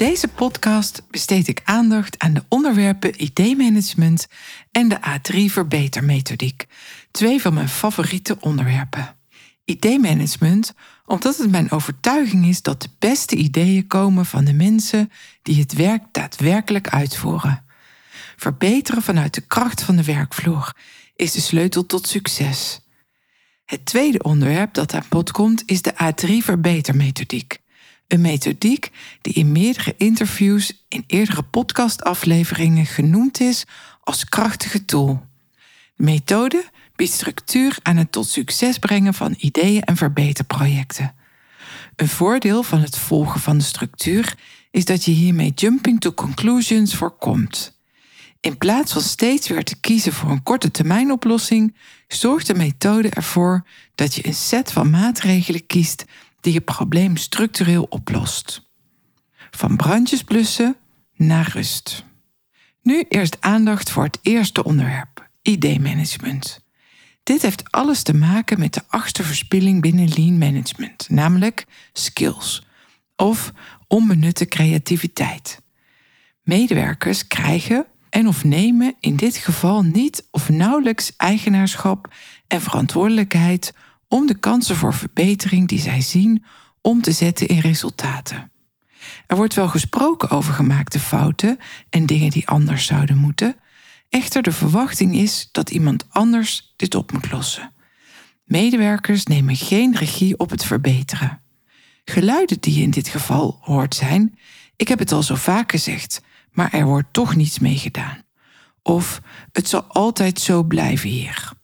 Deze podcast besteed ik aandacht aan de onderwerpen ID-management en de A3 verbetermethodiek, twee van mijn favoriete onderwerpen. ID-management omdat het mijn overtuiging is dat de beste ideeën komen van de mensen die het werk daadwerkelijk uitvoeren. Verbeteren vanuit de kracht van de werkvloer is de sleutel tot succes. Het tweede onderwerp dat aan bod komt is de A3 verbetermethodiek. Een methodiek die in meerdere interviews in eerdere podcastafleveringen genoemd is als krachtige tool. De methode biedt structuur aan het tot succes brengen van ideeën en verbeterprojecten. Een voordeel van het volgen van de structuur is dat je hiermee jumping to conclusions voorkomt. In plaats van steeds weer te kiezen voor een korte termijn oplossing, zorgt de methode ervoor dat je een set van maatregelen kiest die je probleem structureel oplost. Van brandjes blussen naar rust. Nu eerst aandacht voor het eerste onderwerp, ID-management. Dit heeft alles te maken met de achtste verspilling binnen lean management, namelijk skills of onbenutte creativiteit. Medewerkers krijgen en of nemen in dit geval niet of nauwelijks eigenaarschap en verantwoordelijkheid om de kansen voor verbetering die zij zien om te zetten in resultaten. Er wordt wel gesproken over gemaakte fouten en dingen die anders zouden moeten. Echter, de verwachting is dat iemand anders dit op moet lossen. Medewerkers nemen geen regie op het verbeteren. Geluiden die je in dit geval hoort zijn: Ik heb het al zo vaak gezegd, maar er wordt toch niets mee gedaan. Of het zal altijd zo blijven hier.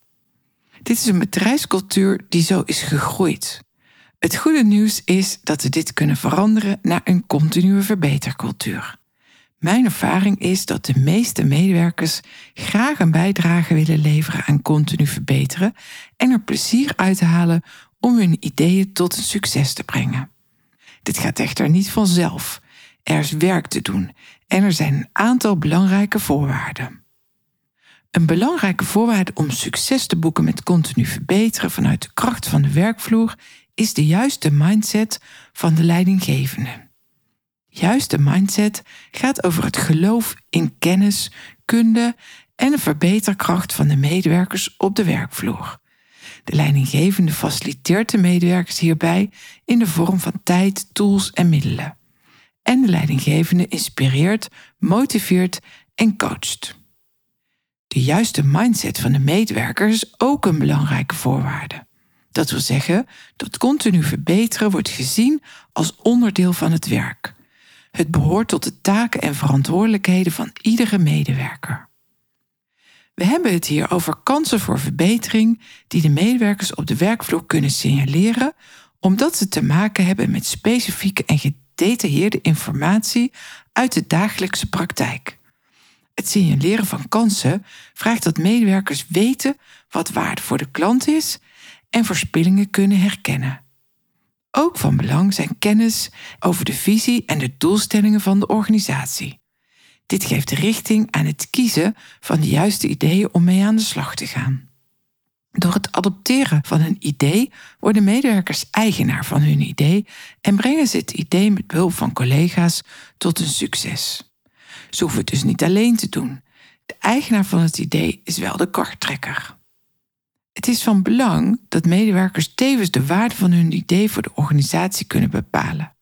Dit is een bedrijfscultuur die zo is gegroeid. Het goede nieuws is dat we dit kunnen veranderen naar een continue verbetercultuur. Mijn ervaring is dat de meeste medewerkers graag een bijdrage willen leveren aan continu verbeteren en er plezier uit halen om hun ideeën tot een succes te brengen. Dit gaat echter niet vanzelf. Er is werk te doen en er zijn een aantal belangrijke voorwaarden. Een belangrijke voorwaarde om succes te boeken met continu verbeteren vanuit de kracht van de werkvloer is de juiste mindset van de leidinggevende. Juiste mindset gaat over het geloof in kennis, kunde en de verbeterkracht van de medewerkers op de werkvloer. De leidinggevende faciliteert de medewerkers hierbij in de vorm van tijd, tools en middelen. En de leidinggevende inspireert, motiveert en coacht. De juiste mindset van de medewerkers ook een belangrijke voorwaarde. Dat wil zeggen dat continu verbeteren wordt gezien als onderdeel van het werk. Het behoort tot de taken en verantwoordelijkheden van iedere medewerker. We hebben het hier over kansen voor verbetering die de medewerkers op de werkvloer kunnen signaleren, omdat ze te maken hebben met specifieke en gedetailleerde informatie uit de dagelijkse praktijk. Het signaleren van kansen vraagt dat medewerkers weten wat waarde voor de klant is en verspillingen kunnen herkennen. Ook van belang zijn kennis over de visie en de doelstellingen van de organisatie. Dit geeft richting aan het kiezen van de juiste ideeën om mee aan de slag te gaan. Door het adopteren van een idee worden medewerkers eigenaar van hun idee en brengen ze het idee met behulp van collega's tot een succes. Ze hoeven het dus niet alleen te doen. De eigenaar van het idee is wel de karttrekker. Het is van belang dat medewerkers tevens de waarde van hun idee voor de organisatie kunnen bepalen.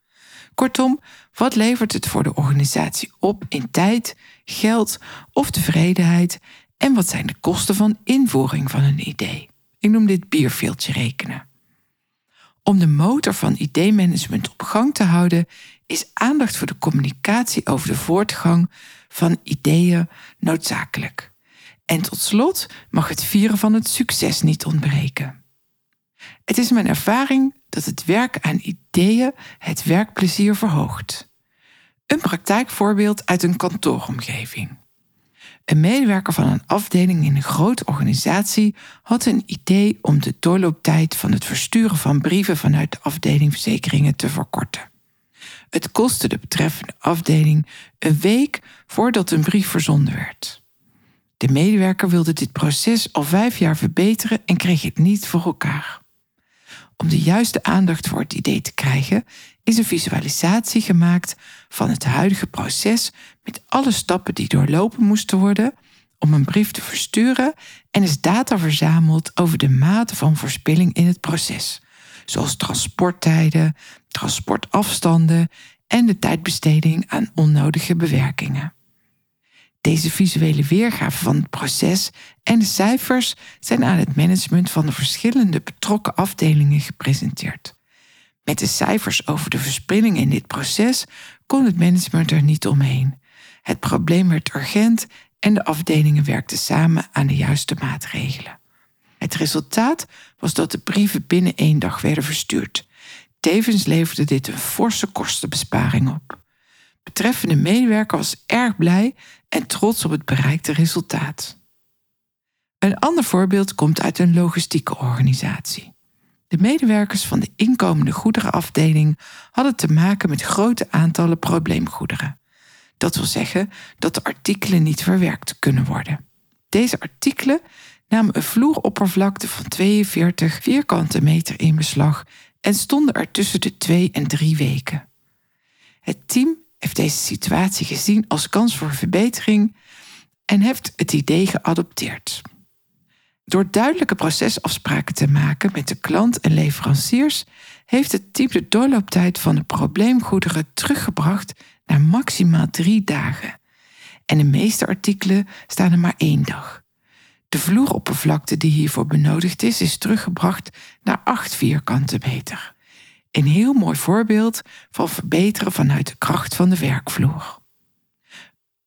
Kortom, wat levert het voor de organisatie op in tijd, geld of tevredenheid en wat zijn de kosten van invoering van een idee? Ik noem dit bierveeltje rekenen. Om de motor van ID-management op gang te houden, is aandacht voor de communicatie over de voortgang van ideeën noodzakelijk. En tot slot mag het vieren van het succes niet ontbreken. Het is mijn ervaring dat het werk aan ideeën het werkplezier verhoogt. Een praktijkvoorbeeld uit een kantooromgeving. Een medewerker van een afdeling in een grote organisatie had een idee om de doorlooptijd van het versturen van brieven vanuit de afdeling verzekeringen te verkorten. Het kostte de betreffende afdeling een week voordat een brief verzonden werd. De medewerker wilde dit proces al vijf jaar verbeteren en kreeg het niet voor elkaar. Om de juiste aandacht voor het idee te krijgen, is een visualisatie gemaakt van het huidige proces met alle stappen die doorlopen moesten worden om een brief te versturen en is data verzameld over de mate van verspilling in het proces, zoals transporttijden, transportafstanden en de tijdbesteding aan onnodige bewerkingen. Deze visuele weergave van het proces en de cijfers zijn aan het management van de verschillende betrokken afdelingen gepresenteerd. Met de cijfers over de verspilling in dit proces kon het management er niet omheen. Het probleem werd urgent en de afdelingen werkten samen aan de juiste maatregelen. Het resultaat was dat de brieven binnen één dag werden verstuurd. Tevens leverde dit een forse kostenbesparing op. Betreffende medewerker was erg blij en trots op het bereikte resultaat. Een ander voorbeeld komt uit een logistieke organisatie. De medewerkers van de inkomende goederenafdeling hadden te maken met grote aantallen probleemgoederen. Dat wil zeggen dat de artikelen niet verwerkt kunnen worden. Deze artikelen namen een vloeroppervlakte van 42 vierkante meter in beslag en stonden er tussen de twee en drie weken. Het team deze situatie gezien als kans voor verbetering en heeft het idee geadopteerd. Door duidelijke procesafspraken te maken met de klant en leveranciers, heeft het team de doorlooptijd van de probleemgoederen teruggebracht naar maximaal drie dagen. En de meeste artikelen staan er maar één dag. De vloeroppervlakte die hiervoor benodigd is, is teruggebracht naar 8 vierkante meter. Een heel mooi voorbeeld van verbeteren vanuit de kracht van de werkvloer.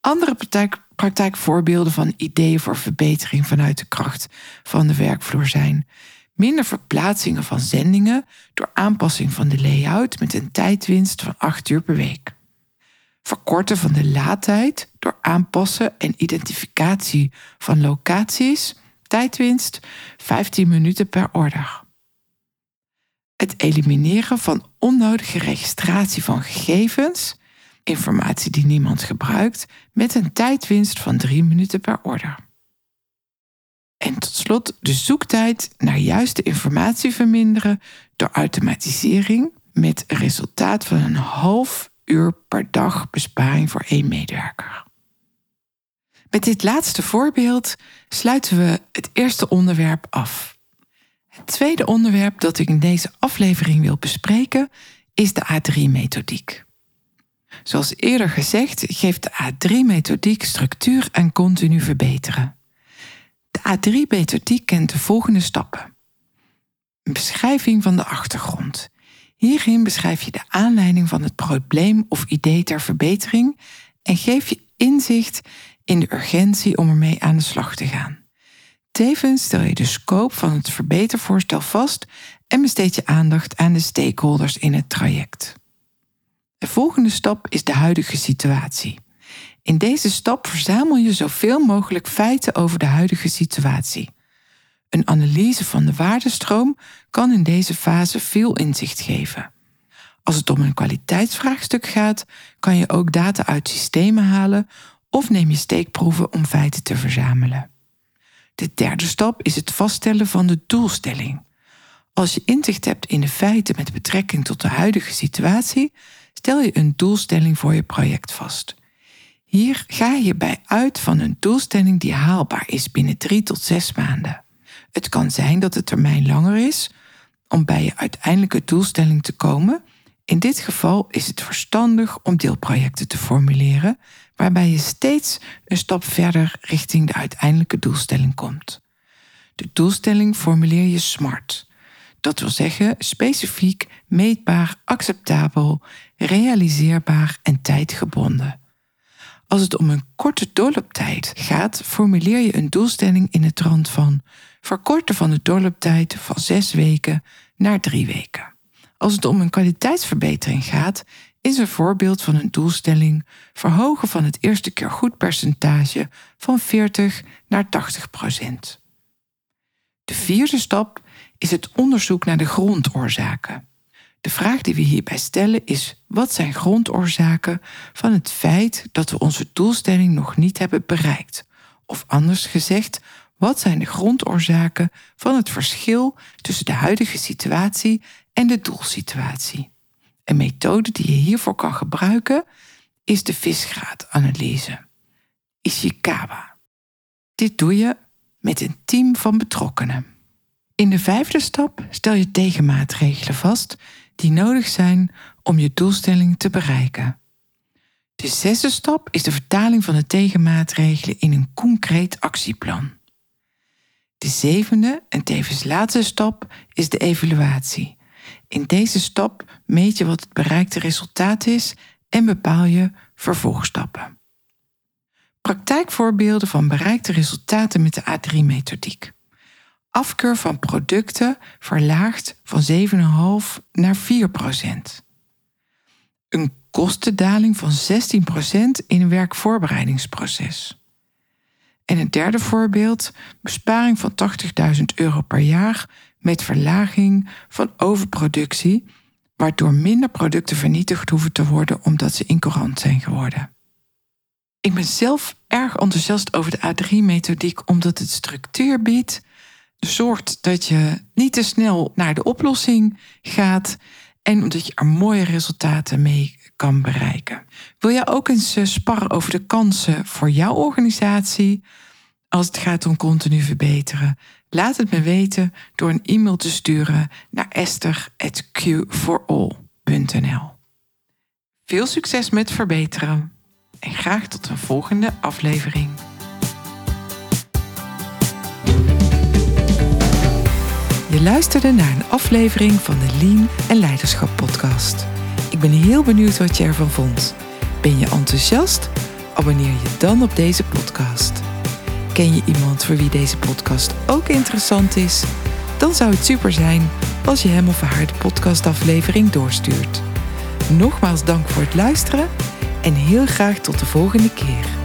Andere praktijk, praktijkvoorbeelden van ideeën voor verbetering vanuit de kracht van de werkvloer zijn minder verplaatsingen van zendingen door aanpassing van de layout met een tijdwinst van 8 uur per week. Verkorten van de laadtijd door aanpassen en identificatie van locaties, tijdwinst 15 minuten per order. Het elimineren van onnodige registratie van gegevens, informatie die niemand gebruikt, met een tijdwinst van 3 minuten per order. En tot slot de zoektijd naar juiste informatie verminderen door automatisering met resultaat van een half uur per dag besparing voor één medewerker. Met dit laatste voorbeeld sluiten we het eerste onderwerp af. Het tweede onderwerp dat ik in deze aflevering wil bespreken is de A3-methodiek. Zoals eerder gezegd geeft de A3-methodiek structuur en continu verbeteren. De A3-methodiek kent de volgende stappen. Een beschrijving van de achtergrond. Hierin beschrijf je de aanleiding van het probleem of idee ter verbetering en geef je inzicht in de urgentie om ermee aan de slag te gaan. Tevens stel je de scope van het verbetervoorstel vast en besteed je aandacht aan de stakeholders in het traject. De volgende stap is de huidige situatie. In deze stap verzamel je zoveel mogelijk feiten over de huidige situatie. Een analyse van de waardestroom kan in deze fase veel inzicht geven. Als het om een kwaliteitsvraagstuk gaat, kan je ook data uit systemen halen of neem je steekproeven om feiten te verzamelen. De derde stap is het vaststellen van de doelstelling. Als je inzicht hebt in de feiten met betrekking tot de huidige situatie, stel je een doelstelling voor je project vast. Hier ga je bij uit van een doelstelling die haalbaar is binnen drie tot zes maanden. Het kan zijn dat de termijn langer is om bij je uiteindelijke doelstelling te komen. In dit geval is het verstandig om deelprojecten te formuleren waarbij je steeds een stap verder richting de uiteindelijke doelstelling komt. De doelstelling formuleer je SMART. Dat wil zeggen specifiek, meetbaar, acceptabel, realiseerbaar en tijdgebonden. Als het om een korte doorlooptijd gaat, formuleer je een doelstelling in het trant van verkorten van de doorlooptijd van zes weken naar drie weken. Als het om een kwaliteitsverbetering gaat, is een voorbeeld van een doelstelling verhogen van het eerste keer goed percentage van 40 naar 80 procent. De vierde stap is het onderzoek naar de grondoorzaken. De vraag die we hierbij stellen is: wat zijn grondoorzaken van het feit dat we onze doelstelling nog niet hebben bereikt? Of anders gezegd, wat zijn de grondoorzaken van het verschil tussen de huidige situatie en de doelsituatie? Een methode die je hiervoor kan gebruiken is de visgraadanalyse, Ishikawa. Dit doe je met een team van betrokkenen. In de vijfde stap stel je tegenmaatregelen vast die nodig zijn om je doelstelling te bereiken. De zesde stap is de vertaling van de tegenmaatregelen in een concreet actieplan. De zevende en tevens laatste stap is de evaluatie. In deze stap meet je wat het bereikte resultaat is en bepaal je vervolgstappen. Praktijkvoorbeelden van bereikte resultaten met de A3-methodiek. Afkeur van producten verlaagd van 7,5 naar 4 procent. Een kostendaling van 16 procent in een werkvoorbereidingsproces. En het derde voorbeeld, besparing van 80.000 euro per jaar met verlaging van overproductie, waardoor minder producten vernietigd hoeven te worden omdat ze incourant zijn geworden. Ik ben zelf erg enthousiast over de A3-methodiek omdat het structuur biedt, zorgt dat je niet te snel naar de oplossing gaat en omdat je er mooie resultaten mee kan bereiken. Wil jij ook eens eh, sparren over de kansen voor jouw organisatie als het gaat om continu verbeteren? Laat het me weten door een e-mail te sturen naar esther@q4all.nl. Veel succes met verbeteren en graag tot een volgende aflevering. Je luisterde naar een aflevering van de Lean en Leiderschap podcast. Ik ben heel benieuwd wat je ervan vond. Ben je enthousiast? Abonneer je dan op deze podcast. Ken je iemand voor wie deze podcast ook interessant is? Dan zou het super zijn als je hem of haar de podcastaflevering doorstuurt. Nogmaals dank voor het luisteren en heel graag tot de volgende keer.